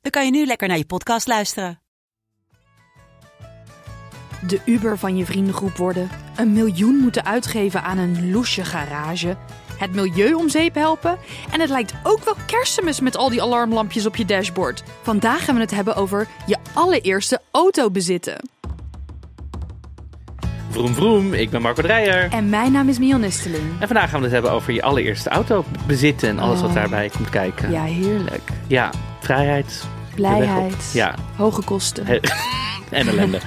dan kan je nu lekker naar je podcast luisteren. De Uber van je vriendengroep worden. Een miljoen moeten uitgeven aan een loesje garage. Het milieu om zeep helpen. En het lijkt ook wel kerstmis met al die alarmlampjes op je dashboard. Vandaag gaan we het hebben over je allereerste auto bezitten. Vroom vroom, ik ben Marco Dreyer. En mijn naam is Mion Nisteling. En vandaag gaan we het hebben over je allereerste auto bezitten en alles wat Oh. daarbij komt kijken. Ja, heerlijk. Ja, vrijheid. Blijheid. Ja, Hoge kosten. en ellende.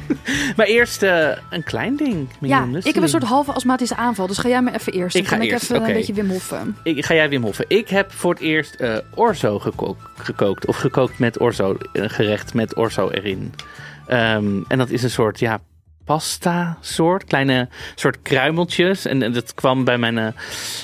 maar eerst eh, een klein ding. ja, ik heb een soort halve astmatische aanval. Dus ga jij maar even eerst. Ik ga kan ik even een beetje Wim Hoffen. Ik, ga jij Wim Hoffen. Ik heb voor het eerst eh, orzo geko- gekookt. Of gekookt met orzo. Een gerecht met orzo erin. Ehm, en dat is een soort, ja, pasta soort. Kleine soort kruimeltjes. En, en dat kwam bij mijn, eh,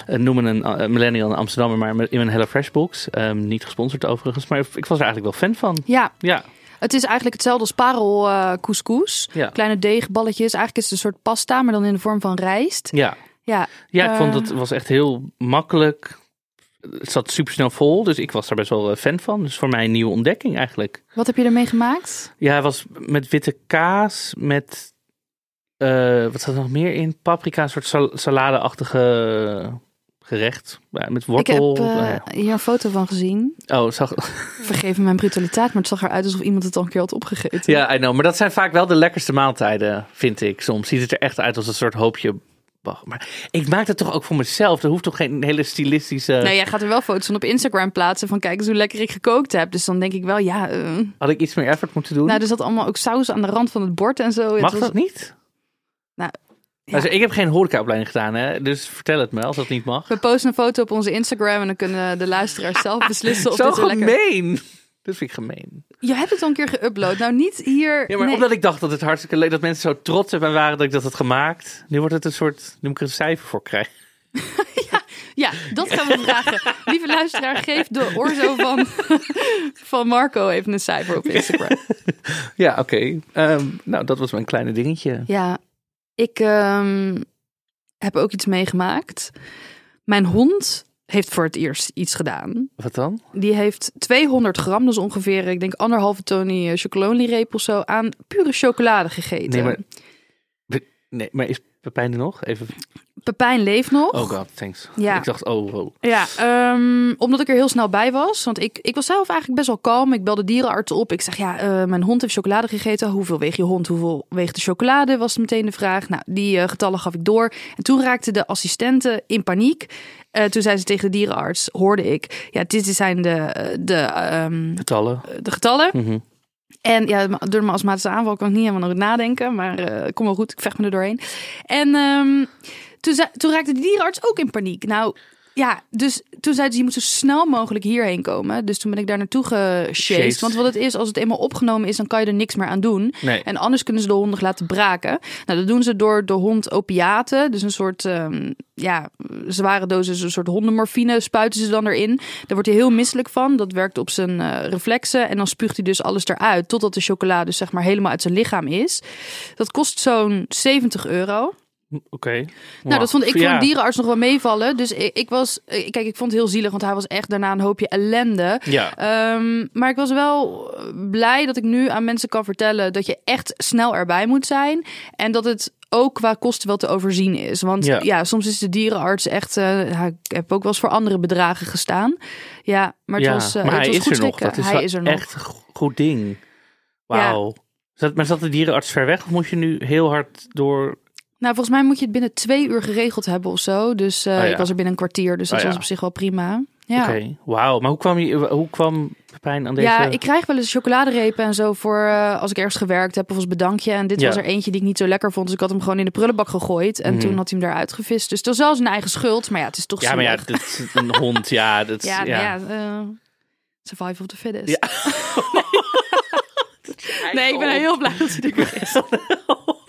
eh, noemen een eh, millennial in Amsterdam, maar in mijn HelloFresh box. Ehm, niet gesponsord overigens, maar ik was er eigenlijk wel fan van. Ja, Ja, het is eigenlijk hetzelfde als parel couscous. Ja. Kleine deegballetjes. Eigenlijk is het een soort pasta, maar dan in de vorm van rijst. ja. Ja, Ja, ik vond het was echt heel makkelijk. Het zat super snel vol, dus ik was daar best wel fan van. Dus voor mij een nieuwe ontdekking eigenlijk. wat heb je ermee gemaakt? Ja, het was met witte kaas, met eh, wat zat er nog meer in? Paprika, een soort sal- salade-achtige gerecht. Ja, met Ik heb wortel. eh, Nou ja. hier een foto van gezien. Oh, zag... Vergeef me mijn brutaliteit, maar het zag eruit alsof iemand het al een keer had opgegeten. ja, I know. Maar dat zijn vaak wel de lekkerste maaltijden, vind ik. Soms ziet het er echt uit als een soort hoopje. Maar ik maak dat toch ook voor mezelf. Er hoeft toch geen hele stilistische. Nee, jij gaat er wel foto's van op Instagram plaatsen van kijk eens hoe lekker ik gekookt heb. Dus dan denk ik wel, ja, eh, Had ik iets meer effort moeten doen? nou er zat allemaal ook saus aan de rand van het bord en zo. Het Mag was- dat niet? Ja. Also, ik heb geen horecaopleiding gedaan, hè? dus vertel het me als dat niet mag. We posten een foto op onze Instagram en dan kunnen de luisteraars zelf beslissen of Zo dit zo lekker... gemeen! Dat vind ik gemeen. Je hebt het al een keer geüpload. Nou, niet hier... Ja, maar nee. omdat ik dacht dat het hartstikke leuk dat mensen zo trots op mij waren dat ik dat had gemaakt. Nu wordt het een soort, nu moet ik er een cijfer voor krijgen. Ja, dat gaan we vragen. Lieve luisteraar, geef de orzo van, van Marco even een cijfer op Instagram. Ja, oké. Ehm, nou, dat was mijn kleine dingetje. Ja, ik ehm, heb ook iets meegemaakt. Mijn hond heeft voor het eerst iets gedaan. Wat dan? Die heeft 200 gram, dus ongeveer, ik denk anderhalve Tony chocolonely-reep of zo, aan pure chocolade gegeten. Nee, maar, nee, maar is Pepijn er nog? Even. Pepijn leeft nog. Oh god, thanks. Ja. Ik dacht, oh, wow. Ja, ehm, omdat ik er heel snel bij was. Want ik, ik was zelf eigenlijk best wel kalm. Ik belde dierenarts op. Ik zeg, ja, eh, mijn hond heeft chocolade gegeten. Hoeveel weegt je hond? Hoeveel weegt de chocolade? Was meteen de vraag. Nou, die eh, getallen gaf ik door. En toen raakte de assistente in paniek. Eh, toen zei ze tegen de dierenarts, hoorde ik... Ja, dit zijn de, eh, de, ehm, Getallen. de getallen. Mhm. En ja, door mijn astmatische aanval kan ik niet helemaal nog nadenken. Maar eh kom wel goed, ik vecht me er doorheen. En ehm, toen, zei, toen raakte de dierenarts ook in paniek. Nou ja, dus toen zeiden ze, je moet zo snel mogelijk hierheen komen. Dus toen ben ik daar naartoe gesjeest. Sjeest. Want wat het is, als het eenmaal opgenomen is, dan kan je er niks meer aan doen. Nee. En anders kunnen ze de hond nog laten braken. Nou, dat doen ze door de hond opiaten. Dus een soort, ehm, ja, zware dosis, een soort hondenmorfine spuiten ze dan erin. Daar wordt hij heel misselijk van. Dat werkt op zijn eh, reflexen. En dan spuugt hij dus alles eruit. Totdat de chocolade dus zeg maar helemaal uit zijn lichaam is. Dat kost zo'n 70 euro. Oké. Nou, dat vond ik voor Ja. een dierenarts nog wel meevallen. Dus ik, ik was, eh, kijk, ik vond het heel zielig, want hij was echt daarna een hoopje ellende. Ja. Ehm, maar ik was wel blij dat ik nu aan mensen kan vertellen dat je echt snel erbij moet zijn. En dat het ook qua kosten wel te overzien is. Want Ja. ja, soms is de dierenarts echt. eh, ja, ik heb ook wel eens voor andere bedragen gestaan. Ja, maar het ja, was, eh, maar het hij was is goed er nog. Dat is hij wel is er nog. echt goed ding. Wauw. Zat, maar zat de dierenarts ver weg of moest je nu heel hard door... Nou, volgens mij moet je het binnen twee uur geregeld hebben of zo. Dus eh, Oh ja. ik was er binnen een kwartier. Dus dat Oh ja. was op zich wel prima. Ja. Oké, wauw. Maar hoe kwam, je, hoe kwam Pepijn aan deze... Ja, ik krijg wel eens chocoladerepen en zo voor eh, als ik ergens gewerkt heb of als bedankje. En dit Ja. was er eentje die ik niet zo lekker vond. Dus ik had hem gewoon in de prullenbak gegooid. En Mhm. toen had hij hem eruit gevist. Dus dat is wel zijn eigen schuld. Maar ja, het is toch Ja, maar ja, dit is een hond. Ja, dat is, Ja, ja. ja, eh, Survival of the fittest. Nee, ik ben heel blij dat hij er weer is.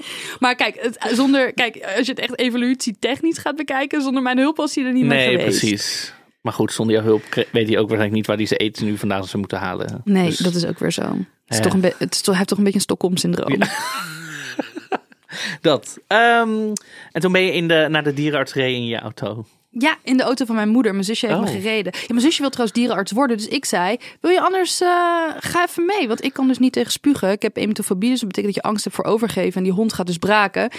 Maar kijk, het, zonder, kijk, als je het echt evolutietechnisch gaat bekijken, zonder mijn hulp was hij er niet meer Nee, geweest. precies. Maar goed, zonder jouw hulp weet hij ook waarschijnlijk niet waar hij zijn eten nu vandaan zou moeten halen. Nee, Dus- dat is ook weer zo. Het, is Ja. toch een het is toch, hij heeft toch een beetje een Stockholm-syndroom. Dat. Ehm, en toen ben je in de, naar de dierenarts gereden in je auto. Ja, in de auto van mijn moeder. Mijn zusje heeft Oh. me gereden. Ja, mijn zusje wil trouwens dierenarts worden. Dus ik zei, wil je anders, eh, ga even mee. Want ik kan dus niet tegen spugen. Ik heb emetofobie, dus dat betekent dat je angst hebt voor overgeven. En die hond gaat dus braken.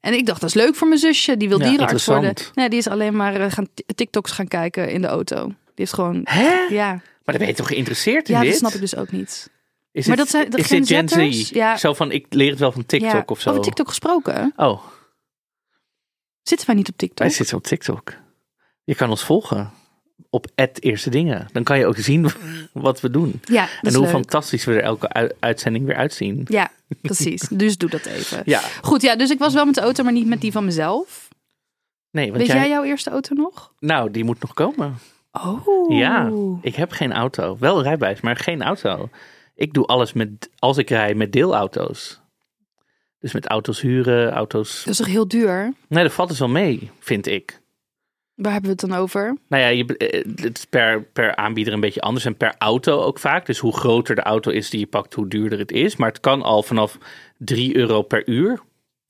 En ik dacht, dat is leuk voor mijn zusje. Die wil Ja, dierenarts worden. Nee, die is alleen maar eh, gaan TikToks gaan kijken in de auto. Die heeft gewoon, Hè? ja, Maar dan ben je toch geïnteresseerd in ja dit? dat snap ik dus ook niet. Is Maar dit- dat zijn- dat is dit Gen? Z? Ja. Zo van, ik leer het wel van TikTok ja, of zo. Over TikTok gesproken. Oh, Zitten wij niet op TikTok? wij zitten op TikTok. Je kan ons volgen op het eerste dingen. Dan kan je ook zien wat we doen. Ja, en hoe leuk. fantastisch we er elke uitzending weer uitzien. Ja, precies. Dus doe dat even. Ja, Goed, ja, dus ik was wel met de auto, maar niet met die van mezelf. nee, want Weet jij, jij jouw eerste auto nog? Nou, die moet nog komen. Oh. Ja, ik heb geen auto. Wel rijbewijs, maar geen auto. Ik doe alles met, als ik rij, met deelauto's. Dus met auto's huren, auto's... Dat is toch heel duur? Nee, dat valt dus wel mee, vind ik. Waar hebben we het dan over? Nou ja, je, eh, het is per, per aanbieder een beetje anders en per auto ook vaak. Dus hoe groter de auto is die je pakt, hoe duurder het is. Maar het kan al vanaf 3 euro per uur.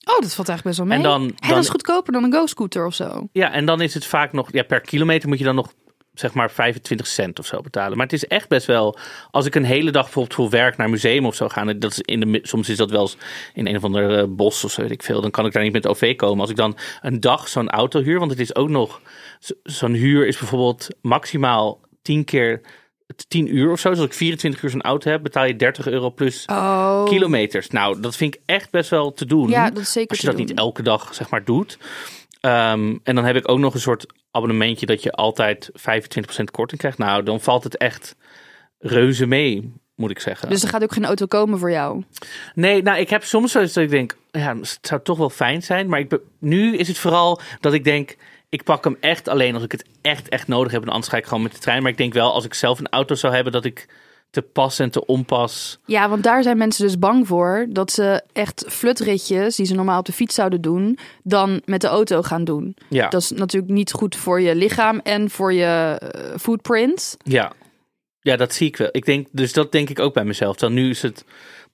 Oh, dat valt eigenlijk best wel mee. En dan- dan- dat is goedkoper dan een Go-scooter of zo. Ja, en dan is het vaak nog, ja, per kilometer moet je dan nog zeg maar 25 cent of zo betalen. Maar het is echt best wel, als ik een hele dag bijvoorbeeld voor werk naar een museum of zo ga, dat is in de, soms is dat wel eens in een of ander eh, bos of zo, weet ik veel, dan kan ik daar niet met OV komen. Als ik dan een dag zo'n auto huur, want het is ook nog, zo- zo'n huur is bijvoorbeeld maximaal 10 keer 10 uur of zo. Dus als ik 24 uur zo'n auto heb, betaal je 30 euro plus Oh. kilometers. Nou, dat vind ik echt best wel te doen. Ja, dat is zeker Als je dat niet elke dag, zeg maar, doet. Ehm, en dan heb ik ook nog een soort abonnementje dat je altijd 25% korting krijgt. Nou, dan valt het echt reuze mee, moet ik zeggen. Dus er gaat ook geen auto komen voor jou. Nee, nou, ik heb soms wel eens dat ik denk, ja, het zou toch wel fijn zijn. Maar ik nu is het vooral dat ik denk, ik pak hem echt alleen als ik het echt, echt nodig heb. En anders ga ik gewoon met de trein. Maar ik denk wel, als ik zelf een auto zou hebben, dat ik te pas en te onpas. Ja, want daar zijn mensen dus bang voor dat ze echt flutritjes die ze normaal op de fiets zouden doen, dan met de auto gaan doen. Ja, Dat is natuurlijk niet goed voor je lichaam en voor je eh, footprint. ja. ja, dat zie ik wel. Ik denk, dus dat denk ik ook bij mezelf. Dan nu is het,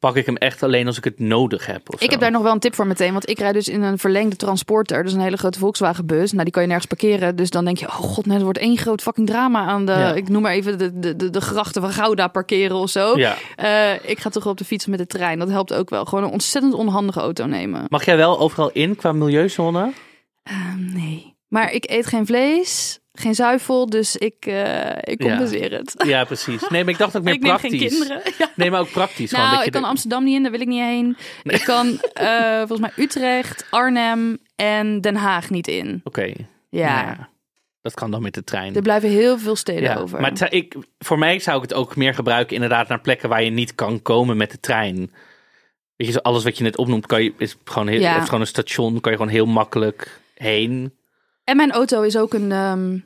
pak ik hem echt alleen als ik het nodig heb. Ik heb daar nog wel een tip voor meteen, want ik rijd dus in een verlengde transporter. Dus een hele grote Volkswagen bus. Nou, die kan je nergens parkeren. Dus dan denk je, oh god, nee, er wordt één groot fucking drama aan de, Ja. ik noem maar even de, de, de, de grachten van Gouda parkeren of zo. Ja. Eh, ik ga toch op de fiets met de trein. Dat helpt ook wel. Gewoon een ontzettend onhandige auto nemen. Mag jij wel overal in qua milieuzone? Ehm, nee. Maar ik eet geen vlees, geen zuivel, dus ik, eh, ik Ja. compenseer het. Ja, precies. Nee, maar ik dacht ook meer ik neem praktisch. geen kinderen. Ja. Nee, maar ook praktisch. gewoon Nou, dat je ik kan de- Amsterdam niet in, daar wil ik niet heen. Ik kan eh, volgens mij Utrecht, Arnhem en Den Haag niet in. Oké. Ja, Dat kan dan met de trein. er blijven heel veel steden ja. over. Maar het zou- ik, voor mij zou ik het ook meer gebruiken inderdaad naar plekken waar je niet kan komen met de trein. Weet je, zo alles wat je net opnoemt, kan je, is gewoon, heel, Ja. gewoon een station, kan je gewoon heel makkelijk heen. En mijn auto is ook een, ehm,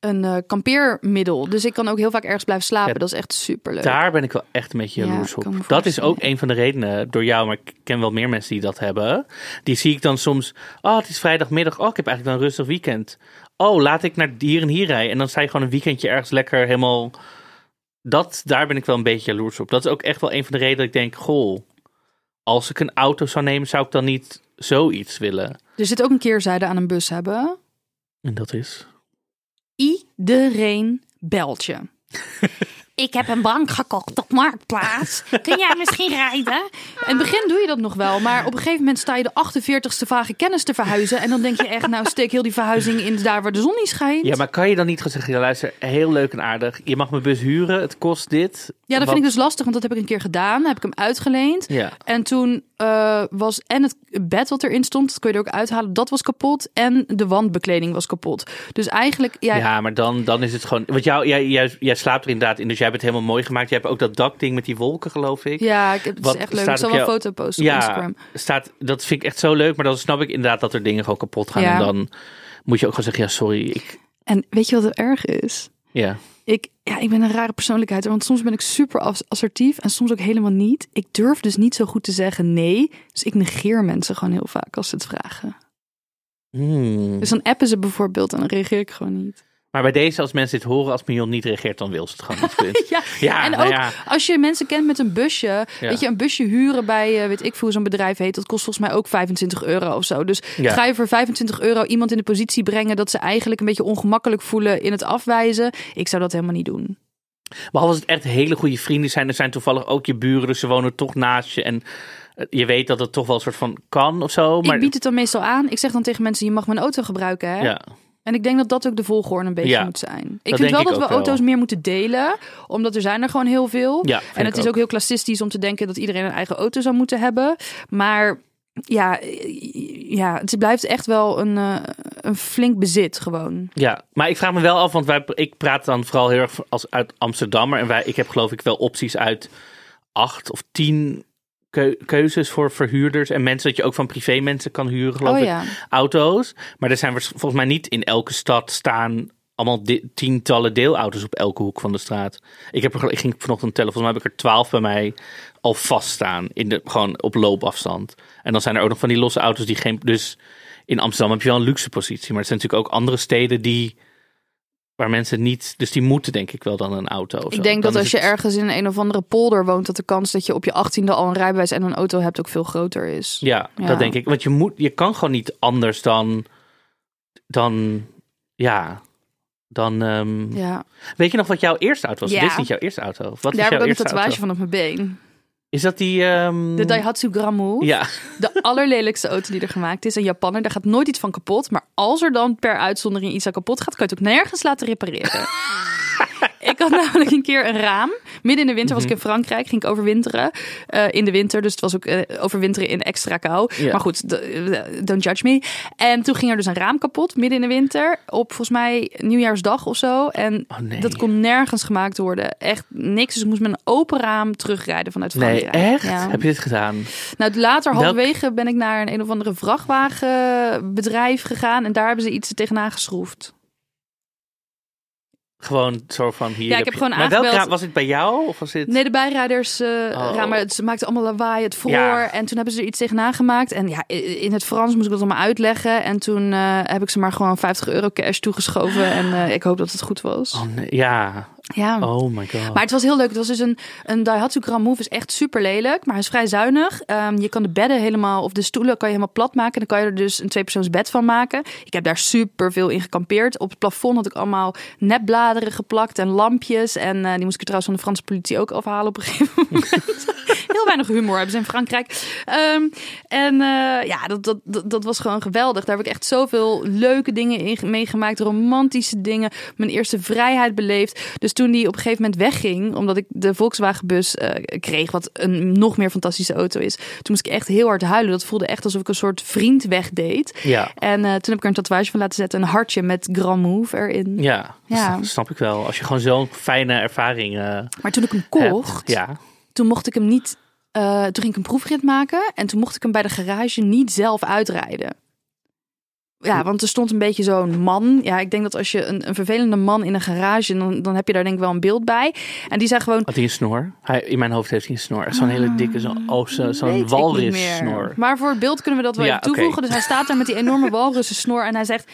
een eh, kampeermiddel. Dus ik kan ook heel vaak ergens blijven slapen. Ja, dat is echt superleuk. Daar ben ik wel echt een beetje Ja, jaloers op. Dat is ook een van de redenen door jou, maar ik ken wel meer mensen die dat hebben. Die zie ik dan soms, oh het is vrijdagmiddag, oh ik heb eigenlijk een rustig weekend. Oh, laat ik naar hier en hier rijden. En dan sta je gewoon een weekendje ergens lekker helemaal... Dat, daar ben ik wel een beetje jaloers op. Dat is ook echt wel een van de redenen dat ik denk, goh, als ik een auto zou nemen, zou ik dan niet zoiets willen. Er zit ook een keerzijde aan een bus hebben. En dat is... Iedereen belt je. Ik heb een bank gekocht op Marktplaats. Kun jij misschien rijden? In het begin doe je dat nog wel, maar op een gegeven moment sta je de 48ste vage kennis te verhuizen. En dan denk je echt, nou steek heel die verhuizing in daar waar de zon niet schijnt. Ja, maar kan je dan niet gewoon zeggen, ja, luister, heel leuk en aardig. Je mag mijn bus huren, het kost dit. Ja, dat Wat- vind ik dus lastig, want dat heb ik een keer gedaan. Heb ik hem uitgeleend. Ja. En toen eh, was en het bed wat erin stond, dat kun je er ook uithalen, dat was kapot. En de wandbekleding was kapot. Dus eigenlijk, ja, Ja, maar dan, dan is het gewoon. Want jou, jij, jij, jij slaapt er inderdaad in, dus jij hebt het helemaal mooi gemaakt. Je hebt ook dat dakding met die wolken, geloof ik. ja ik, het Wat is echt leuk. Ik zal op wel een foto posten op ja, Instagram. staat, dat vind ik echt zo leuk. Maar dan snap ik inderdaad dat er dingen gewoon kapot gaan. Ja. En dan moet je ook gewoon zeggen: ja, sorry. Ik, En weet je wat er erg is? ja. Ik, ja, ik ben een rare persoonlijkheid, want soms ben ik super as- assertief en soms ook helemaal niet. Ik durf dus niet zo goed te zeggen nee. Dus ik negeer mensen gewoon heel vaak als ze het vragen. Hmm. Dus dan appen ze bijvoorbeeld en dan reageer ik gewoon niet. Maar bij deze, als mensen dit horen, als Mion niet reageert, dan wil ze het gewoon niet. Punt. Ja, Ja, en nou ook ja. als je mensen kent met een busje, Ja. weet je, een busje huren bij, eh, weet ik veel hoe zo'n bedrijf heet, dat kost volgens mij ook 25 euro of zo. Dus Ja. ga je voor 25 euro iemand in de positie brengen dat ze eigenlijk een beetje ongemakkelijk voelen in het afwijzen? Ik zou dat helemaal niet doen. Behalve als het echt hele goede vrienden zijn. Er zijn toevallig ook je buren, dus ze wonen toch naast je. En eh, je weet dat het toch wel een soort van kan of zo. Maar Ik bied het dan meestal aan. Ik zeg dan tegen mensen, je mag mijn auto gebruiken. Hè? ja. En ik denk dat dat ook de volgorde een beetje Ja, moet zijn. Ik vind wel dat we wel. auto's meer moeten delen. Omdat er zijn er gewoon heel veel. Ja, en het is ook. heel klassistisch om te denken dat iedereen een eigen auto zou moeten hebben. Maar ja, ja het blijft echt wel een, eh, een flink bezit gewoon. Ja, maar ik vraag me wel af, want wij, ik praat dan vooral heel erg als uit Amsterdammer. En wij, ik heb geloof ik wel opties uit acht of tien keuzes voor verhuurders. En mensen dat je ook van privé mensen kan huren, geloof Oh ik. ja. Auto's. Maar er zijn volgens mij niet in elke stad staan allemaal tientallen deelauto's op elke hoek van de straat. Ik, heb er, ik ging vanochtend tellen, volgens mij heb ik er twaalf bij mij al vaststaan. In de, gewoon op loopafstand. En dan zijn er ook nog van die losse auto's die geen... Dus in Amsterdam heb je wel een luxe positie. Maar er zijn natuurlijk ook andere steden die... Waar mensen niet... Dus die moeten denk ik wel dan een auto of zo. Ik denk Dan dat is als je ergens in een of andere polder woont, dat de kans dat je op je achttiende al een rijbewijs en een auto hebt ook veel groter is. Ja, Ja. dat denk ik. Want je, moet, je kan gewoon niet anders dan... Dan... Ja... Dan... ehm, Ja. Weet je nog wat jouw eerste auto was? Ja. Dit is niet jouw eerste auto. Of Wat is Daar heb jouw ik een tatoeage auto? van op mijn been. Is dat die... ehm, De Daihatsu Gramu. Ja, De allerlelijkste auto die er gemaakt is. Een Japanner, daar gaat nooit iets van kapot. Maar als er dan per uitzondering iets aan kapot gaat, kan je het ook nergens laten repareren. Ik had namelijk een keer een raam. Midden in de winter was Mhm. ik in Frankrijk, ging ik overwinteren. eh, in de winter, dus het was ook eh, overwinteren in extra kou. Ja. Maar goed, eh, don't judge me. En toen ging er dus een raam kapot, midden in de winter. Op volgens mij nieuwjaarsdag of zo. En Oh, nee. dat kon nergens gemaakt worden. Echt niks. Dus ik moest met een open raam terugrijden vanuit nee, Frankrijk. echt? Ja. Heb je dit gedaan? Nou, later, halverwege, ben ik naar een, een of andere vrachtwagenbedrijf gegaan. En daar hebben ze iets tegenaan geschroefd. Gewoon zo van hier. Ja, ik heb je- gewoon Maar welk was het bij jou? Of was het... Nee, de bijrijders eh Oh. ramen, het maakte allemaal lawaai, het vroor. Ja. En toen hebben ze er iets tegenaan gemaakt. En ja, in het Frans moest ik dat allemaal uitleggen. En toen eh, heb ik ze maar gewoon 50 euro cash toegeschoven. En eh, ik hoop dat het goed was. Oh, nee. Ja. Ja. Oh my god. Maar het was heel leuk. Het was dus een, een Daihatsu Grand Move. is echt super lelijk, maar hij is vrij zuinig. Ehm, je kan de bedden helemaal, of de stoelen kan je helemaal plat maken. Dan kan je er dus een tweepersoons bed van maken. Ik heb daar super veel in gekampeerd. Op het plafond had ik allemaal nepbladeren geplakt en lampjes. En eh, die moest ik er trouwens van de Franse politie ook afhalen op een gegeven moment. heel weinig humor hebben ze in Frankrijk. Ehm, en eh, ja, dat, dat, dat, dat was gewoon geweldig. Daar heb ik echt zoveel leuke dingen in meegemaakt. Romantische dingen. Mijn eerste vrijheid beleefd. Dus toen die op een gegeven moment wegging, omdat ik de Volkswagenbus eh, kreeg, wat een nog meer fantastische auto is. Toen moest ik echt heel hard huilen. Dat voelde echt alsof ik een soort vriend wegdeed. Ja. En eh, toen heb ik er een tatoeage van laten zetten. Een hartje met Grand Move erin. Ja, Ja. Dat snap ik wel. Als je gewoon zo'n fijne ervaring Maar toen ik hem kocht, Ja. toen mocht ik hem niet. Eh, toen ging ik een proefrit maken en toen mocht ik hem bij de garage niet zelf uitrijden. Ja, want er stond een beetje zo'n man. Ja, ik denk dat als je een, een vervelende man in een garage, dan, dan heb je daar denk ik wel een beeld bij. En die zei gewoon. Had hij een snor? Hij, in mijn hoofd heeft hij een snor. Zo'n hele dikke, zo, oh, zo, zo'n meer. snor. Maar voor het beeld kunnen we dat wel Ja, toevoegen. Dus hij staat daar met die enorme walrussen snor en hij zegt: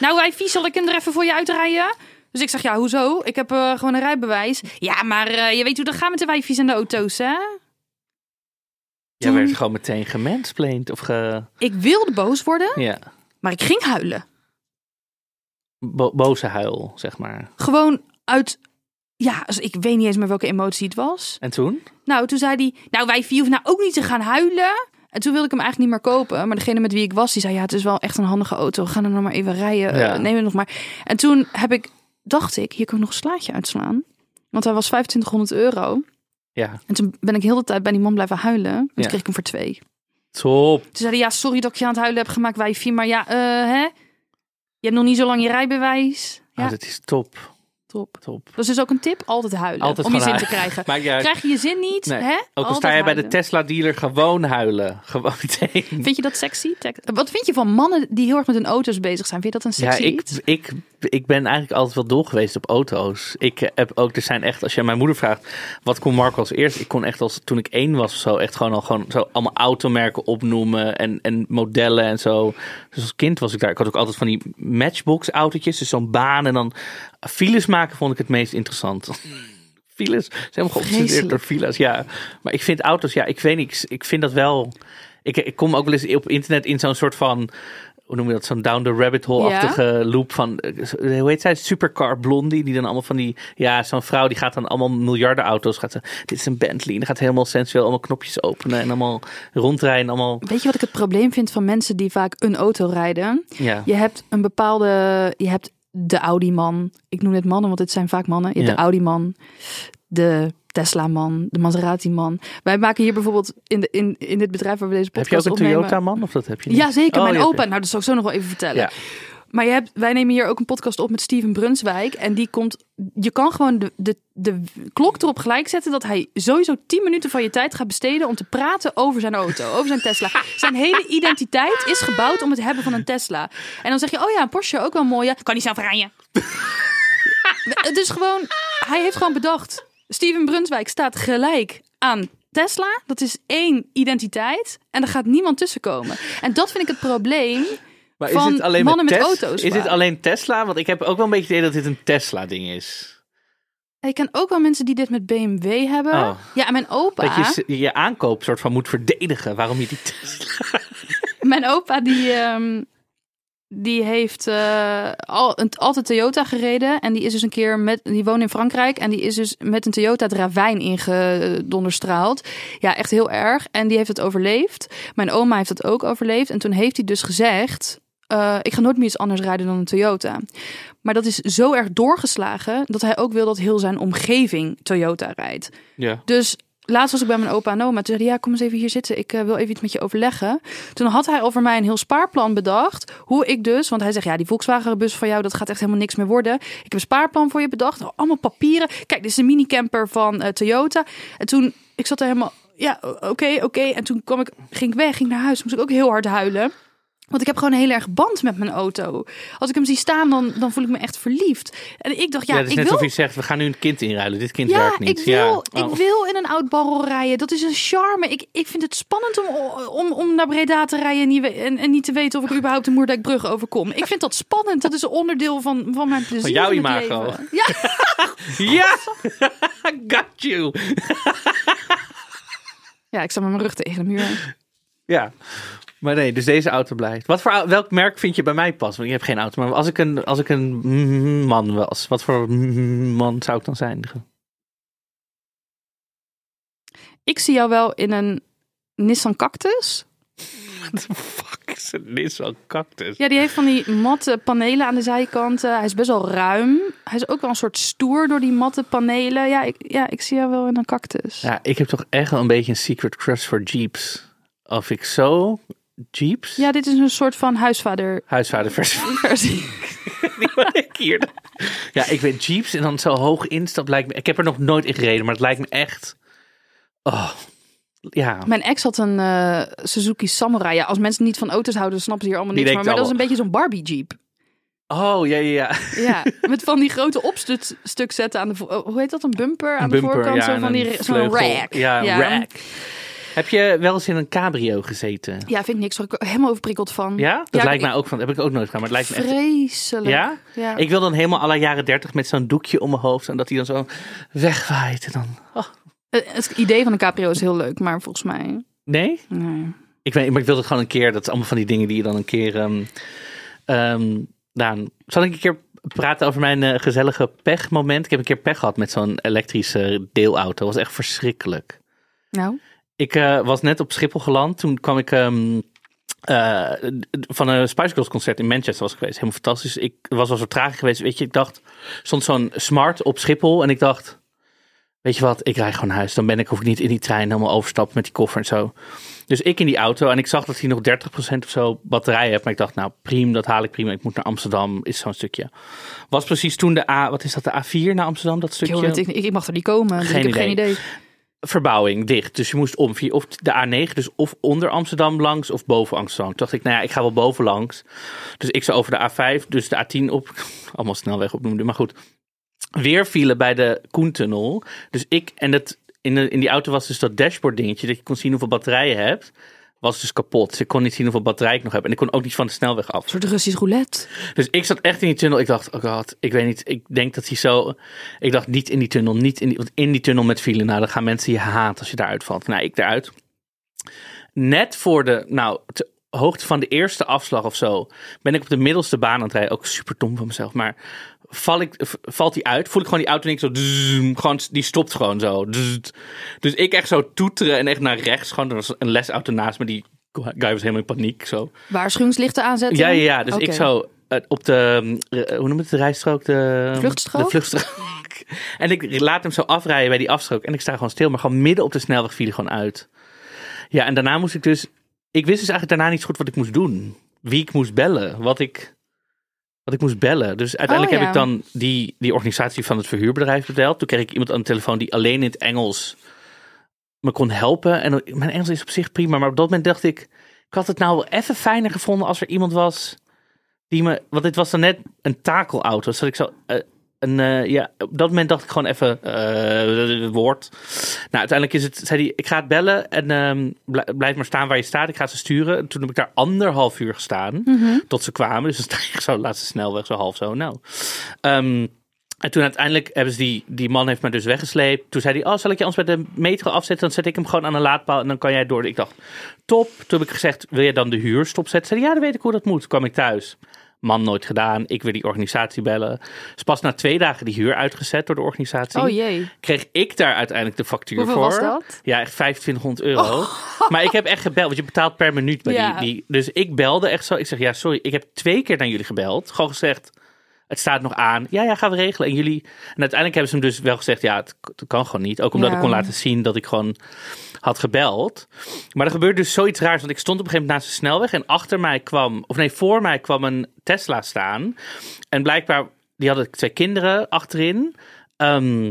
Nou, wij vies, zal ik hem er even voor je uitrijden? Dus ik zeg: Ja, hoezo? Ik heb eh, gewoon een rijbewijs. Ja, maar eh, je weet hoe dat gaat met de wijfies en de auto's, hè? Jij Toen- werd gewoon meteen gemansplained of ge... Ik wilde boos worden, Ja. maar ik ging huilen. Bo- boze huil, zeg maar. Gewoon uit. Ja, dus ik weet niet eens meer welke emotie het was. En toen? Nou, toen zei hij: Nou, wij vier hoeven nou ook niet te gaan huilen. En toen wilde ik hem eigenlijk niet meer kopen. Maar degene met wie ik was, die zei: Ja, het is wel echt een handige auto. We gaan er nog maar even rijden. Ja. Eh, neem het nog maar. En toen heb ik, dacht ik, hier kan ik nog een slaatje uitslaan. Want hij was 2500 euro. Ja. En toen ben ik heel de tijd bij die man blijven huilen. En toen Ja. kreeg ik hem voor twee. Top. Toen zei hij: Ja, sorry dat ik je aan het huilen heb gemaakt, wijfie. Maar ja, eh, hè? Je hebt nog niet zo lang je rijbewijs. Ja, Oh, dat is top. top. Top. Dat is dus ook een tip: altijd huilen. Altijd om je zin gewoon te krijgen. Maakt. Krijg je je zin niet, Nee. hè? Ook al Altijd sta je bij de huilen. Tesla-dealer, gewoon huilen. Gewoon meteen. Vind je dat sexy? Wat vind je van mannen die heel erg met hun auto's bezig zijn? Vind je dat een Ja, sexy ik, iets? ik ik ben eigenlijk altijd wel dol geweest op auto's. Ik heb ook, er zijn echt, als je mijn moeder vraagt, wat kon Marco als eerst? Ik kon echt als, toen ik één was of zo, echt gewoon al gewoon zo allemaal automerken opnoemen en, en modellen en zo. Dus als kind was ik daar. Ik had ook altijd van die matchbox autootjes, dus zo'n baan en dan files maken vond ik het meest interessant. Files, zijn helemaal geobsedeerd door files, ja. Maar ik vind auto's, ja, ik weet niet, ik vind dat wel... Ik, ik kom ook wel eens op internet in zo'n soort van hoe noem je dat, zo'n down the rabbit hole-achtige loop van, eh, hoe heet zij, Supercar Blondie, die dan allemaal van die, ja, zo'n vrouw die gaat dan allemaal miljarden auto's, gaat ze, dit is een Bentley, en dan gaat helemaal sensueel allemaal knopjes openen en allemaal rondrijden, allemaal, Weet je wat ik het probleem vind van mensen die vaak een auto rijden? ja. Je hebt een bepaalde, je hebt de Audi-man. Ik noem het mannen, want het zijn vaak mannen. Je hebt Ja. de Audi-man, de Tesla-man, de Maserati-man. Wij maken hier bijvoorbeeld in, de, in, in dit bedrijf waar we deze Heb je ook podcast een opnemen. Toyota man, of dat heb je niet? Ja, zeker. Oh, mijn opa. Nou, dat zal ik zo nog wel even vertellen. Ja. Maar je hebt, wij nemen hier ook een podcast op met Steven Brunswijk. En die komt. Je kan gewoon de, de, de klok erop gelijk zetten dat hij sowieso 10 minuten van je tijd gaat besteden om te praten over zijn auto, over zijn Tesla. Zijn hele identiteit is gebouwd om het hebben van een Tesla. En dan zeg je, oh ja, een Porsche ook wel mooi. Ja, kan niet zelf rijden. Het is gewoon, hij heeft gewoon bedacht. Steven Brunswijk staat gelijk aan Tesla. Dat is één identiteit. En er gaat niemand tussenkomen. En dat vind ik het probleem. Maar van mannen met auto's Is dit alleen Tesla? Want ik heb ook wel een beetje het idee dat dit een Tesla ding is. Ik ken ook wel mensen die dit met BMW hebben. Oh. Ja, en mijn opa, Dat je je aankoop soort van moet verdedigen. Waarom je die Tesla... mijn opa die, ehm, die heeft eh, al, een, altijd Toyota gereden. En die is dus een keer met, die woont in Frankrijk. En die is dus met een Toyota het ravijn ingedonderstraald. Ja, echt heel erg. En die heeft het overleefd. Mijn oma heeft het ook overleefd. En toen heeft hij dus gezegd... eh, ik ga nooit meer iets anders rijden dan een Toyota. Maar dat is zo erg doorgeslagen dat hij ook wil dat heel zijn omgeving Toyota rijdt. Ja. Dus laatst was ik bij mijn opa en oma. Toen zei hij, ja, kom eens even hier zitten. Ik eh, wil even iets met je overleggen. Toen had hij over mij een heel spaarplan bedacht. Hoe ik dus, want hij zegt, ja, die Volkswagen bus van jou, dat gaat echt helemaal niks meer worden. Ik heb een spaarplan voor je bedacht. Allemaal papieren. Kijk, dit is een minicamper van eh, Toyota. En toen, ik zat er helemaal, ja, oké, oké. En toen kwam ik, ging ik weg, ging naar huis. Moest ik ook heel hard huilen. Want ik heb gewoon een heel erg band met mijn auto. Als ik hem zie staan, dan, dan voel ik me echt verliefd. En ik dacht, ja, Ja, het is ik net wil... alsof je zegt, we gaan nu een kind inruilen. Dit kind Ja, werkt niet. ik wil, ja. ik Oh. wil in een oud barrel rijden. Dat is een charme. Ik, ik vind het spannend om, om, om naar Breda te rijden en niet, en, en niet te weten of ik überhaupt de Moerdijkbrug overkom. Ik vind dat spannend. Dat is een onderdeel van, van mijn plezier. Van jouw imago. Ja, Ja! Got you! ja, ik sta met mijn rug tegen de muur. Ja. Maar nee, dus deze auto blijft. Wat voor, welk merk vind je bij mij pas? Want ik heb geen auto. Maar als ik een, als ik een man was, wat voor man zou ik dan zijn? Ik zie jou wel in een Nissan Cactus. What the fuck is een Nissan Cactus? Ja, die heeft van die matte panelen aan de zijkanten. Hij is best wel ruim. Hij is ook wel een soort stoer door die matte panelen. Ja, ik, ja, ik zie jou wel in een cactus. Ja, ik heb toch echt wel een beetje een secret crush voor Jeeps. Of ik zo Jeeps? Ja, dit is een soort van huisvader Huisvaderversie. versie. Die wat ik hier. Ja, ik weet Jeeps en dan zo hoog instap lijkt me. Ik heb er nog nooit in gereden, maar het lijkt me echt. Oh, ja. Mijn ex had een eh, Suzuki Samurai. Ja, als mensen niet van auto's houden, dan snappen ze hier allemaal niks van. Maar denkt dat is een beetje zo'n Barbie Jeep. Oh, ja, ja, ja. Ja, met van die grote opstuk zetten aan de oh, Hoe heet dat? Een bumper aan Een de bumper, voorkant? ja, zo van die zo'n rack. Ja, een rack. Heb je wel eens in een cabrio gezeten? Ja, vind ik niks. Ik helemaal overprikkeld van. Ja? Dat Ja, lijkt ik- mij ook van. Dat heb ik ook nooit gedaan, maar het lijkt me echt. Vreselijk. Ja? Ja. Ik wil dan helemaal alle jaren dertig met zo'n doekje om mijn hoofd en dat hij dan zo wegwaait en dan. oh. Eh, Het idee van een cabrio is heel leuk, maar volgens mij... Nee? Nee. Ik weet, maar ik wilde het gewoon een keer. Dat is allemaal van die dingen die je dan een keer. ehm, Daan, zal ik een keer praten over mijn eh, gezellige pechmoment? Ik heb een keer pech gehad met zo'n elektrische deelauto. Dat was echt verschrikkelijk. Nou, Ik eh, was net op Schiphol geland. Toen kwam ik ehm, eh, van een Spice Girls concert in Manchester was ik geweest. Helemaal fantastisch. Ik was wel zo traag geweest. Weet je, ik dacht, stond zo'n smart op Schiphol. En ik dacht, weet je wat, ik rij gewoon naar huis. Dan ben ik, hoef ik niet in die trein helemaal overstappen met die koffer en zo. Dus ik in die auto en ik zag dat hij nog 30% of zo batterij heeft. Maar ik dacht, nou prima, dat haal ik prima. Ik moet naar Amsterdam, is zo'n stukje. Was precies toen de A, wat is dat, de A4 naar Amsterdam, dat stukje? ik, ik, mag er niet komen. dus Geen ik heb geen idee. Verbouwing dicht. Dus je moest om via of de A9, dus of onder Amsterdam langs of boven Amsterdam. Toen dacht ik, nou ja, ik ga wel boven langs. Dus ik zou over de A5, dus de A10 op, allemaal snelweg opnoemde, maar goed. Weer vielen bij de Koentunnel. Dus ik, en het, in, de, in die auto was dus dat dashboard dingetje, dat je kon zien hoeveel batterijen je hebt. Was dus kapot. Dus ik kon niet zien hoeveel batterij ik nog heb. En ik kon ook niet van de snelweg af. Een soort Russisch roulette. Dus ik zat echt in die tunnel. Ik dacht, oh god, ik weet niet. Ik denk dat hij zo. Ik dacht niet in die tunnel, niet in die, want in die tunnel met file. Nou, dan gaan mensen je haat als je daaruit valt. Nou, ik eruit. Net voor de, nou, hoogte van de eerste afslag of zo, ben ik op de middelste baan aan het rijden. Ook super dom van mezelf, maar val ik, valt die uit, voel ik gewoon die auto en ik zo, dzz, gewoon, die stopt gewoon zo. dzz. Dus ik echt zo toeteren en echt naar rechts, gewoon, er was een lesauto naast me, die guy was helemaal in paniek, zo. Waarschuwingslichten aanzetten. Ja, ja, ja. Dus ik zo eh, op de, eh, hoe noem je het, de rijstrook? De Vluchtstrook? De vluchtstrook. en ik laat hem zo afrijden bij die afstrook. En ik sta gewoon stil, maar gewoon midden op de snelweg viel hij gewoon uit. Ja, en daarna moest ik dus, ik wist dus eigenlijk daarna niet zo goed wat ik moest doen. Wie ik moest bellen, wat ik, wat ik moest bellen. Dus uiteindelijk Oh, heb ik dan die, die organisatie van het verhuurbedrijf gebeld. Toen kreeg ik iemand aan de telefoon die alleen in het Engels me kon helpen. En mijn Engels is op zich prima, maar op dat moment dacht ik, ik had het nou wel even fijner gevonden als er iemand was die me, want dit was dan net een takelauto, dus dat ik zo, eh, een, eh, ja, op dat moment dacht ik gewoon even, eh, het woord. Nou, uiteindelijk is het, zei hij, ik ga het bellen en blij- blijf maar staan waar je staat, ik ga ze sturen. En toen heb ik daar anderhalf uur gestaan, Mhm. tot ze kwamen, dus dan sta zo laatste snelweg, zo half zo, nou. Ehm, en toen uiteindelijk hebben ze die, die man heeft me dus weggesleept. Toen zei hij, oh, zal ik je anders bij de metro afzetten? Dan zet ik hem gewoon aan een laadpaal en dan kan jij door. Ik dacht, top. Toen heb ik gezegd, wil je dan de huur stopzetten? Zei hij, ja, dan weet ik hoe dat moet. Toen kwam ik thuis. Man, nooit gedaan. Ik wil die organisatie bellen. Dus pas na twee dagen die huur uitgezet door de organisatie. Oh jee. Kreeg ik daar uiteindelijk de factuur Hoeveel voor. was dat? Ja, echt 2500 euro. Maar ik heb echt gebeld, want je betaalt per minuut bij Ja. die, die. Dus ik belde echt zo. Ik zeg, ja, sorry, ik heb twee keer naar jullie gebeld. Gewoon gezegd, het staat nog aan. Ja, ja, gaan we regelen. En jullie... En uiteindelijk hebben ze hem dus wel gezegd, ja, het, het kan gewoon niet. Ook omdat Ja. ik kon laten zien dat ik gewoon had gebeld. Maar er gebeurde dus zoiets raars. Want ik stond op een gegeven moment naast de snelweg. En achter mij kwam, of nee, voor mij kwam een Tesla staan. En blijkbaar, die hadden twee kinderen achterin. Ehm,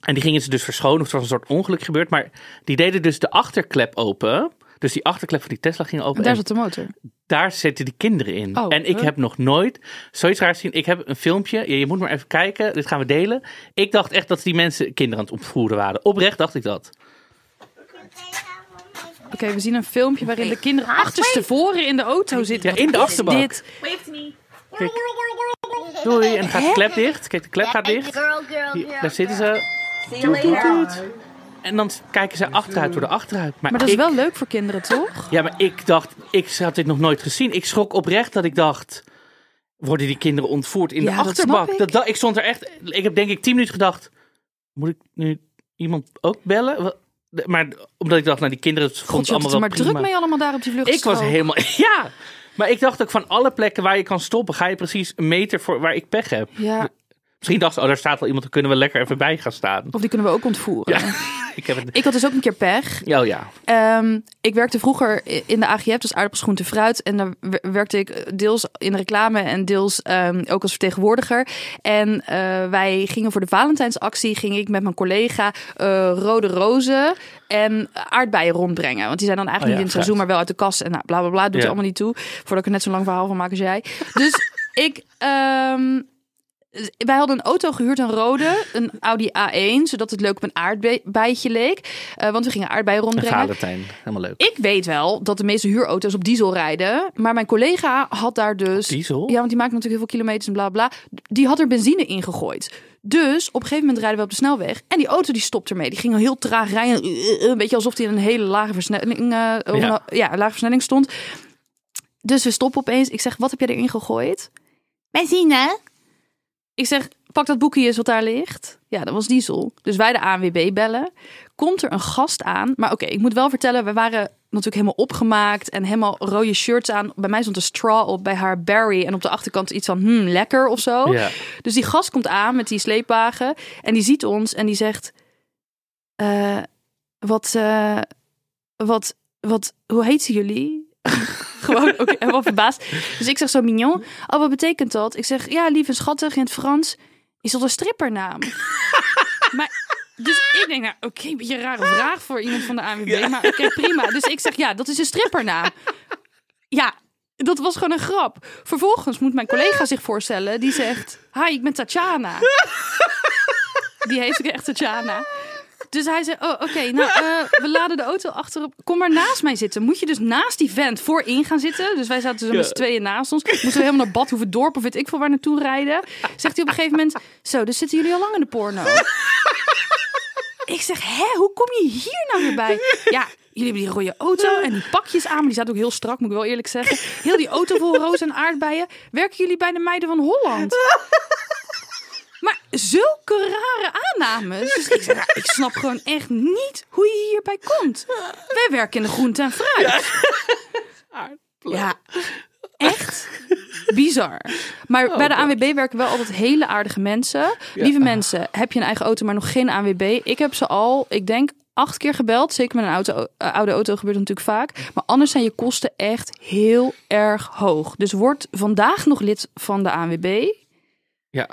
en die gingen ze dus verschonen. Of er was een soort ongeluk gebeurd. Maar die deden dus de achterklep open. Dus die achterklep van die Tesla ging open. En daar en zat de motor. daar zitten die kinderen in. Oh, en ik huh? heb nog nooit zoiets raars gezien. Ik heb een filmpje. Ja, je moet maar even kijken. Dit gaan we delen. Ik dacht echt dat die mensen kinderen aan het opvoeren waren. Oprecht dacht ik dat. Oké, we zien een filmpje waarin de kinderen achterstevoren in de auto zitten. Ja, in de achterbak. Dit? Doei. En dan gaat de klep dicht. Kijk, de klep gaat dicht. Hier, daar zitten ze. You later. En dan kijken ze achteruit door de achteruit. Maar, Maar dat is ik, wel leuk voor kinderen, toch? Ja, maar ik dacht, ik had dit nog nooit gezien. Ik schrok oprecht dat ik dacht, worden die kinderen ontvoerd in Ja, de achterbak? ik. Dat, dat- ik stond er echt, ik heb denk ik tien minuten gedacht, moet ik nu iemand ook bellen? Maar omdat ik dacht, nou die kinderen het had allemaal wel maar prima. druk mee allemaal daar op die Ik vluchtstrook. was helemaal, ja. Maar ik dacht ook van alle plekken waar je kan stoppen, ga je precies een meter voor waar ik pech heb. Ja, Misschien dacht ze, oh daar staat wel iemand, dan kunnen we lekker even bij gaan staan. of die kunnen we ook ontvoeren. Ja, ik heb het. Ik had dus ook een keer pech. Oh ja. Ehm, ik werkte vroeger in de AGF, dus aardappels, groente, fruit. En daar wer- werkte ik deels in de reclame en deels ehm, ook als vertegenwoordiger. En eh, wij gingen voor de Valentijnsactie, ging ik met mijn collega eh, rode rozen en aardbeien rondbrengen. Want die zijn dan eigenlijk Oh ja, niet in het seizoen, maar wel uit de kast. En nou, bla bla bla, doet Ja. er allemaal niet toe. Voordat ik er net zo'n lang verhaal van maak als jij. Dus ik... ehm, wij hadden een auto gehuurd, een rode, een Audi A1, zodat het leuk op een aardbeidje leek. Eh, want we gingen aardbeien En rondbrengen. Valentijn, helemaal leuk. Ik weet wel dat de meeste huurauto's op diesel rijden. Maar mijn collega had daar dus. Diesel? Ja, want die maakt natuurlijk heel veel kilometers en bla bla. Die had er benzine in gegooid. Dus op een gegeven moment rijden we op de snelweg. En die auto die stopt ermee. Die ging heel traag rijden. Een beetje alsof hij in een hele lage versnelling, eh, Ja. een- ja, een lage versnelling stond. Dus we stoppen opeens. Ik zeg, wat heb jij erin gegooid? Benzine. Ik zeg, pak dat boekje eens wat daar ligt. Ja, dat was diesel. Dus wij de ANWB bellen. Komt er een gast aan. Maar oké, ik moet wel vertellen, we waren natuurlijk helemaal opgemaakt en helemaal rode shirts aan. Bij mij stond een straw op, bij haar Barry. En op de achterkant iets van, hmm, lekker of zo. Ja. Dus die gast komt aan met die sleepwagen. En die ziet ons en die zegt... eh, wat, eh, wat, wat, hoe heet ze jullie? Gewoon ook helemaal verbaasd. Dus ik zeg zo, mignon. Oh, wat betekent dat? Ik zeg, ja, lief en schattig in het Frans. Is dat een strippernaam? maar Dus ik denk, nou, oké, een beetje een rare vraag voor iemand van de ANWB. Maar oké, prima. Dus ik zeg, ja, dat is een strippernaam. Ja, dat was gewoon een grap. Vervolgens moet mijn collega zich voorstellen. Die zegt, hi, ik ben Tatjana. Die heet ook echt Tatjana. Dus hij zei, oh, oké, nou, eh, we laden de auto achterop. Kom maar naast mij zitten. Moet je dus naast die vent voorin gaan zitten. Dus wij zaten zo met z'n tweeën naast ons. Moeten we helemaal naar Bad dorp of weet ik veel waar naartoe rijden. Zegt hij op een gegeven moment, zo, dus zitten jullie al lang in de porno. Ik zeg, hè, hoe kom je hier nou weer bij? Ja, jullie hebben die rode auto en die pakjes aan. Maar die zaten ook heel strak, moet ik wel eerlijk zeggen. Heel die auto vol roos en aardbeien. Werken jullie bij de meiden van Holland? Maar zulke rare aannames. Dus ik zeg, ja, ik snap gewoon echt niet hoe je hierbij komt. Wij werken in de groente en fruit. Ja, echt bizar. Maar bij de ANWB werken wel altijd hele aardige mensen. Lieve mensen, heb je een eigen auto, maar nog geen ANWB? Ik heb ze al, ik denk, acht keer gebeld. Zeker met een auto, eh, oude auto gebeurt het natuurlijk vaak. Maar anders zijn je kosten echt heel erg hoog. Dus word vandaag nog lid van de ANWB. Ja.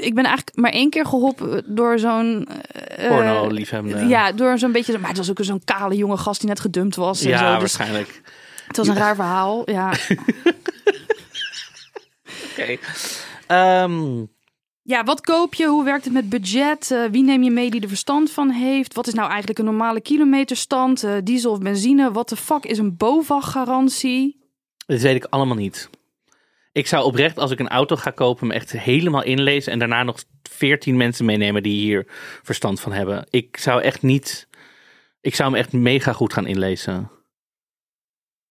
Ik ben eigenlijk maar één keer geholpen door zo'n... eh, Porno liefhebber. Ja, door zo'n beetje... Maar het was ook zo'n kale jonge gast die net gedumpt was. En Ja, zo. Dus waarschijnlijk. het was een raar verhaal. Ja. Oké. Ehm, ja, wat koop je? Hoe werkt het met budget? Eh, wie neem je mee die er verstand van heeft? Wat is nou eigenlijk een normale kilometerstand? Eh, diesel of benzine? Wat de fuck is een BOVAG-garantie? dit weet ik allemaal niet. Ik zou oprecht, als ik een auto ga kopen, me echt helemaal inlezen. En daarna nog veertien mensen meenemen die hier verstand van hebben. Ik zou echt niet... Ik zou me echt mega goed gaan inlezen.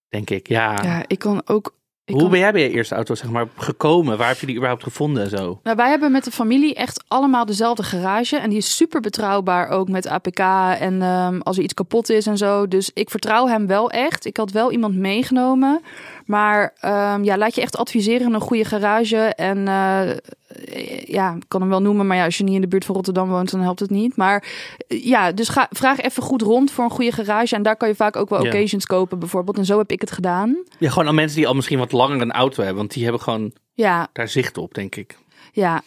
Denk ik, ja. Ja, ik kan ook... Ik Hoe kan- ben jij bij je eerste auto zeg maar, gekomen? Waar heb je die überhaupt gevonden en zo? Nou, wij hebben met de familie echt allemaal dezelfde garage. En die is super betrouwbaar ook met APK en ehm, als er iets kapot is en zo. Dus ik vertrouw hem wel echt. Ik had wel iemand meegenomen. Maar ehm, ja, laat je echt adviseren in een goede garage. En eh, ja, ik kan hem wel noemen. Maar ja, als je niet in de buurt van Rotterdam woont, dan helpt het niet. Maar eh, ja, dus ga, vraag even goed rond voor een goede garage. En daar kan je vaak ook wel Ja. occasions kopen bijvoorbeeld. En zo heb ik het gedaan. Ja, gewoon aan mensen die al misschien wat langer een auto hebben. Want die hebben gewoon Ja, daar zicht op, denk ik. Ja.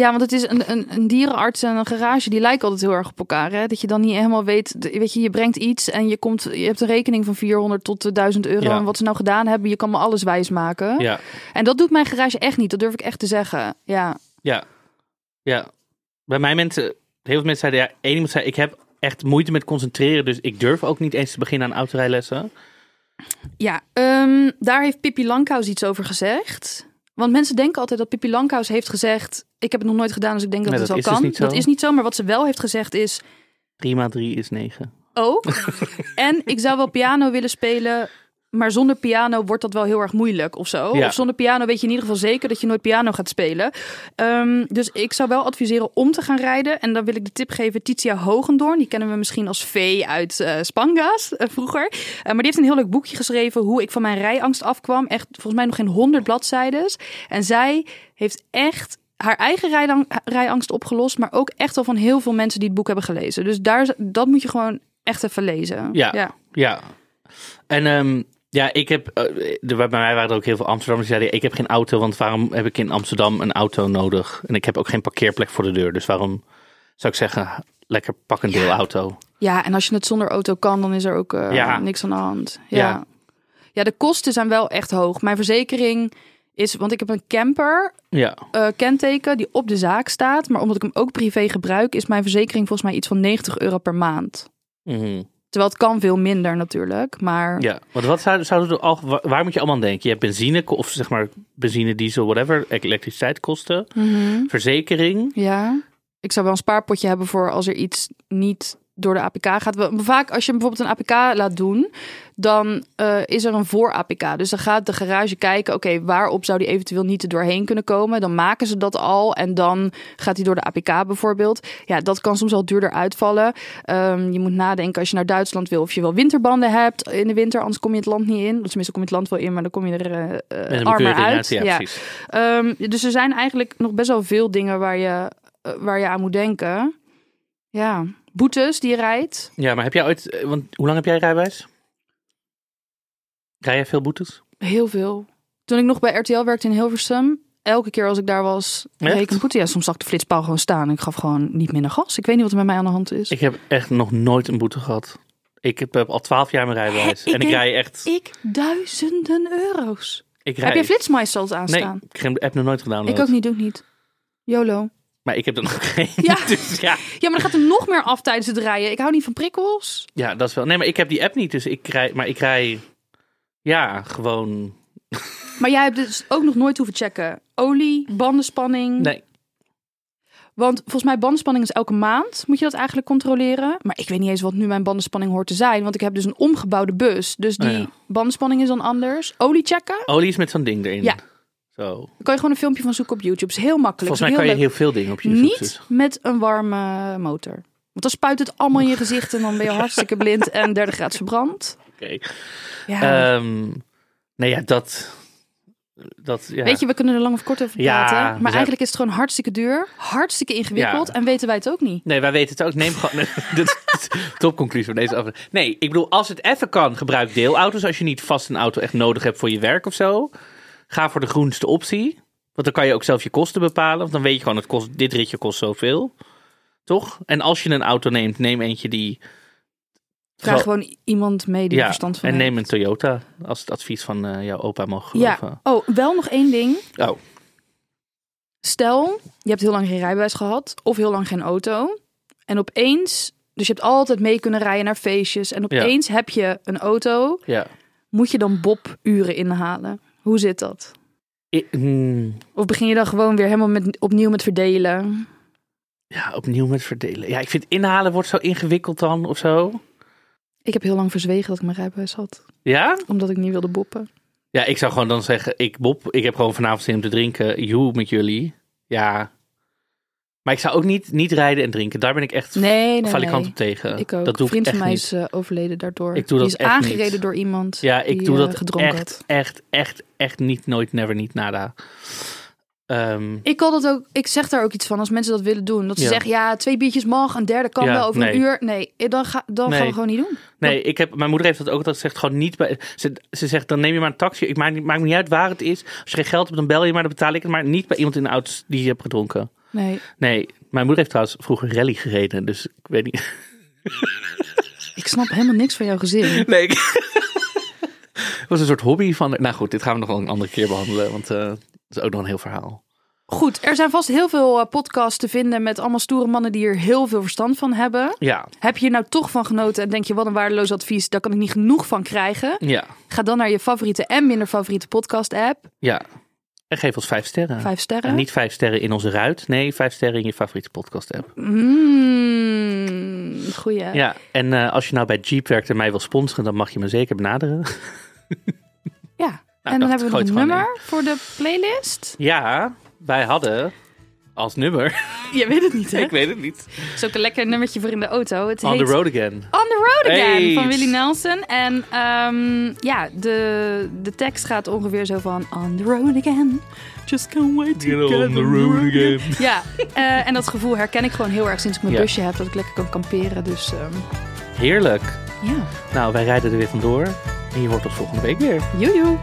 Ja, want het is een, een, een dierenarts en een garage, die lijken altijd heel erg op elkaar. Hè? Dat je dan niet helemaal weet, weet je, je brengt iets en je, komt, je hebt een rekening van 400 tot eh, 1000 euro. Ja. En wat ze nou gedaan hebben, je kan me alles wijs maken. Ja, En dat doet mijn garage echt niet, dat durf ik echt te zeggen. Ja, ja, ja. Bij mij mensen, heel veel mensen zeiden, ja, één iemand zei, ik heb echt moeite met concentreren. Dus ik durf ook niet eens te beginnen aan autorijlessen. ja ehm, daar heeft Pippi Lankhuis iets over gezegd. Want mensen denken altijd dat Pippi Lankhuis heeft gezegd, ik heb het nog nooit gedaan, dus ik denk dat Nee, het dat wel dus kan. Dat is niet zo, maar wat ze wel heeft gezegd is, Prima, drie is negen. ook. en ik zou wel piano willen spelen. Maar zonder piano wordt dat wel heel erg moeilijk of zo. Ja. Of zonder piano weet je in ieder geval zeker dat je nooit piano gaat spelen. Ehm, dus ik zou wel adviseren om te gaan rijden. En dan wil ik de tip geven, Titia Hogendoorn. Die kennen we misschien als Vee uit eh, Spanga's eh, vroeger. Eh, maar die heeft een heel leuk boekje geschreven hoe ik van mijn rijangst afkwam. Echt volgens mij nog geen honderd bladzijdes. En zij heeft echt haar eigen rijangst opgelost. Maar ook echt al van heel veel mensen die het boek hebben gelezen. Dus daar, dat moet je gewoon echt even lezen. Ja. ja. Ja. En ehm, ja, ik heb, de, bij mij waren er ook heel veel Amsterdammers die zeiden, ik heb geen auto, want waarom heb ik in Amsterdam een auto nodig? En ik heb ook geen parkeerplek voor de deur. Dus waarom zou ik zeggen, lekker pak een deelauto. Ja, en als je het zonder auto kan, dan is er ook eh, Ja. niks aan de hand. Ja. Ja. ja. de kosten zijn wel echt hoog. Mijn verzekering is, want ik heb een camper Ja, eh, kenteken die op de zaak staat. Maar omdat ik hem ook privé gebruik, is mijn verzekering volgens mij iets van 90 euro per maand. Mhm. Terwijl het kan veel minder natuurlijk. Maar ja. Want wat zou, zouden er al, wa- waar moet je allemaal aan denken? Je hebt benzine, of zeg maar benzine, diesel, whatever, elektriciteitskosten, Mhm. verzekering. ja, ik zou wel een spaarpotje hebben voor als er iets niet door de APK gaat. Vaak als je bijvoorbeeld een APK laat doen, dan eh, is er een voor-APK. Dus dan gaat de garage kijken, oké, waarop zou die eventueel niet er doorheen kunnen komen? Dan maken ze dat al en dan gaat hij door de APK bijvoorbeeld. Ja, dat kan soms al duurder uitvallen. Ehm, je moet nadenken als je naar Duitsland wil of je wel winterbanden hebt in de winter, anders kom je het land niet in. Tenminste, kom je het land wel in, maar dan kom je er een armer uit. Ja, precies. Ehm, dus er zijn eigenlijk nog best wel veel dingen waar je, waar je aan moet denken. Ja, boetes die je rijdt. Ja, maar heb jij ooit, eh, want hoe lang heb jij rijbewijs? Rij jij veel boetes? Heel veel. Toen ik nog bij RTL werkte in Hilversum, elke keer als ik daar was, reed ik een boete. Ja, soms zag ik de flitspaal gewoon staan. Ik gaf gewoon niet minder gas. Ik weet niet wat er met mij aan de hand is. Ik heb echt nog nooit een boete gehad. Ik heb, heb al twaalf jaar mijn rijbewijs. Ik en ik rij echt... Ik duizenden euro's. Ik rij, Heb je flitsmeisters Nee, aanstaan? ik heb heb nog nooit gedaan. ik ook niet, doe ik niet. YOLO. Maar ik heb er nog geen. Ja. Dus ja, Ja, maar dan gaat er nog meer af tijdens het rijden. Ik hou niet van prikkels. ja, dat is wel... Nee, maar ik heb die app niet. Dus ik rij... Maar ik rij... Ja, gewoon... Maar jij hebt dus ook nog nooit hoeven checken. Olie, bandenspanning. Nee. Want volgens mij bandenspanning is elke maand. Moet je dat eigenlijk controleren? Maar ik weet niet eens wat nu mijn bandenspanning hoort te zijn. Want ik heb dus een omgebouwde bus. Dus die Oh ja. bandenspanning is dan anders. Olie checken? Olie is met zo'n ding erin. Ja. Zo. Daar kan je gewoon een filmpje van zoeken op YouTube. is heel makkelijk. Volgens mij kan je heel veel dingen op YouTube dus. Niet met een warme motor. Want dan spuit het allemaal in je gezicht. En dan ben je hartstikke blind en derde graad verbrand. Oké. Ja. Ehm, nee, ja, dat... Dat, ja. Weet je, we kunnen er lang of kort over praten. maar eigenlijk is het gewoon hartstikke duur. Hartstikke ingewikkeld. Ja. En weten wij het ook niet. Nee, wij weten het ook. Neem gewoon. De topconclusie van deze aflevering. Nee, ik bedoel, als het even kan, gebruik deelauto's. Als je niet vast een auto echt nodig hebt voor je werk of zo. Ga voor de groenste optie. Want dan kan je ook zelf je kosten bepalen. Want dan weet je gewoon, het kost, dit ritje kost zoveel. Toch? En als je een auto neemt, neem eentje die. Vraag gewoon iemand mee die er ja, verstand van en heeft. neem een Toyota. Als het advies van eh, jouw opa mogen Ja. geloven. Oh, wel nog één ding. Oh, Stel, je hebt heel lang geen rijbewijs gehad. Of heel lang geen auto. En opeens... Dus je hebt altijd mee kunnen rijden naar feestjes. En opeens heb je een auto. ja. Moet je dan Bob uren inhalen? Hoe zit dat? Hmm, Of begin je dan gewoon weer helemaal met, opnieuw met verdelen? ja, opnieuw met verdelen. Ja, ik vind inhalen wordt zo ingewikkeld dan of zo. Ik heb heel lang verzwegen dat ik mijn rijbewijs had. Ja? Omdat ik niet wilde boppen. Ja, ik zou gewoon dan zeggen, ik Bob, ik heb gewoon vanavond zin om te drinken. Joe met jullie. Ja. Maar ik zou ook niet, niet rijden en drinken. Daar ben ik echt Nee, nee, valikant nee. op tegen. Ik ook. Dat doe vriend ik van mij is eh, overleden daardoor. Ik doe die dat is echt aangereden niet. door iemand Ja, ik die doe eh, dat gedronken echt, had. echt, echt, echt niet, nooit, never, niet, nada. Ehm, Ik kan dat ook. Ik zeg daar ook iets van als mensen dat willen doen. Dat ze Ja. zeggen ja, twee biertjes mag, een derde kan Ja, wel over nee. een uur. Nee, dan, ga, dan gaan we gewoon niet doen. nee, ik heb, mijn moeder heeft dat ook. Dat zegt gewoon niet bij. Ze, ze zegt dan neem je maar een taxi. Ik maak, me niet uit waar het is. Als je geen geld hebt, dan bel je maar. Dan betaal ik het. Maar niet bij iemand in de auto die je hebt gedronken. Nee, Nee, mijn moeder heeft trouwens vroeger rally gereden. Dus ik weet niet. ik snap helemaal niks van jouw gezin. Nee, ik... Het was een soort hobby van. Nou goed, dit gaan we nog wel een andere keer behandelen. Want eh, dat is ook nog een heel verhaal. Goed, er zijn vast heel veel eh, podcasts te vinden met allemaal stoere mannen die er heel veel verstand van hebben. Ja, Heb je hier nou toch van genoten en denk je wat een waardeloos advies, daar kan ik niet genoeg van krijgen? ja, Ga dan naar je favoriete en minder favoriete podcast app. ja. En geef ons vijf sterren. Vijf sterren. En niet vijf sterren in onze ruit. Nee, vijf sterren in je favoriete podcast app. Mm, goeie. Ja, en eh, als je nou bij Jeep werkt en mij wil sponsoren, dan mag je me zeker benaderen. Ja. Nou, en dan hebben we nog een nummer voor de playlist. Ja, wij hadden als nummer. Je weet het niet, hè? ik weet het niet. Het is ook een lekker nummertje voor in de auto. Het On heet the road again. On the Road Again Hey. van Willie Nelson. En ehm, ja, de, de tekst gaat ongeveer zo van... On the road again, just can't wait to Get get on the road again. Ja, eh, en dat gevoel herken ik gewoon heel erg sinds ik mijn Ja. busje heb. Dat ik lekker kan kamperen. Dus ehm, Heerlijk. ja, Nou, wij rijden er weer vandoor. En je hoort ons volgende week weer. joejoe.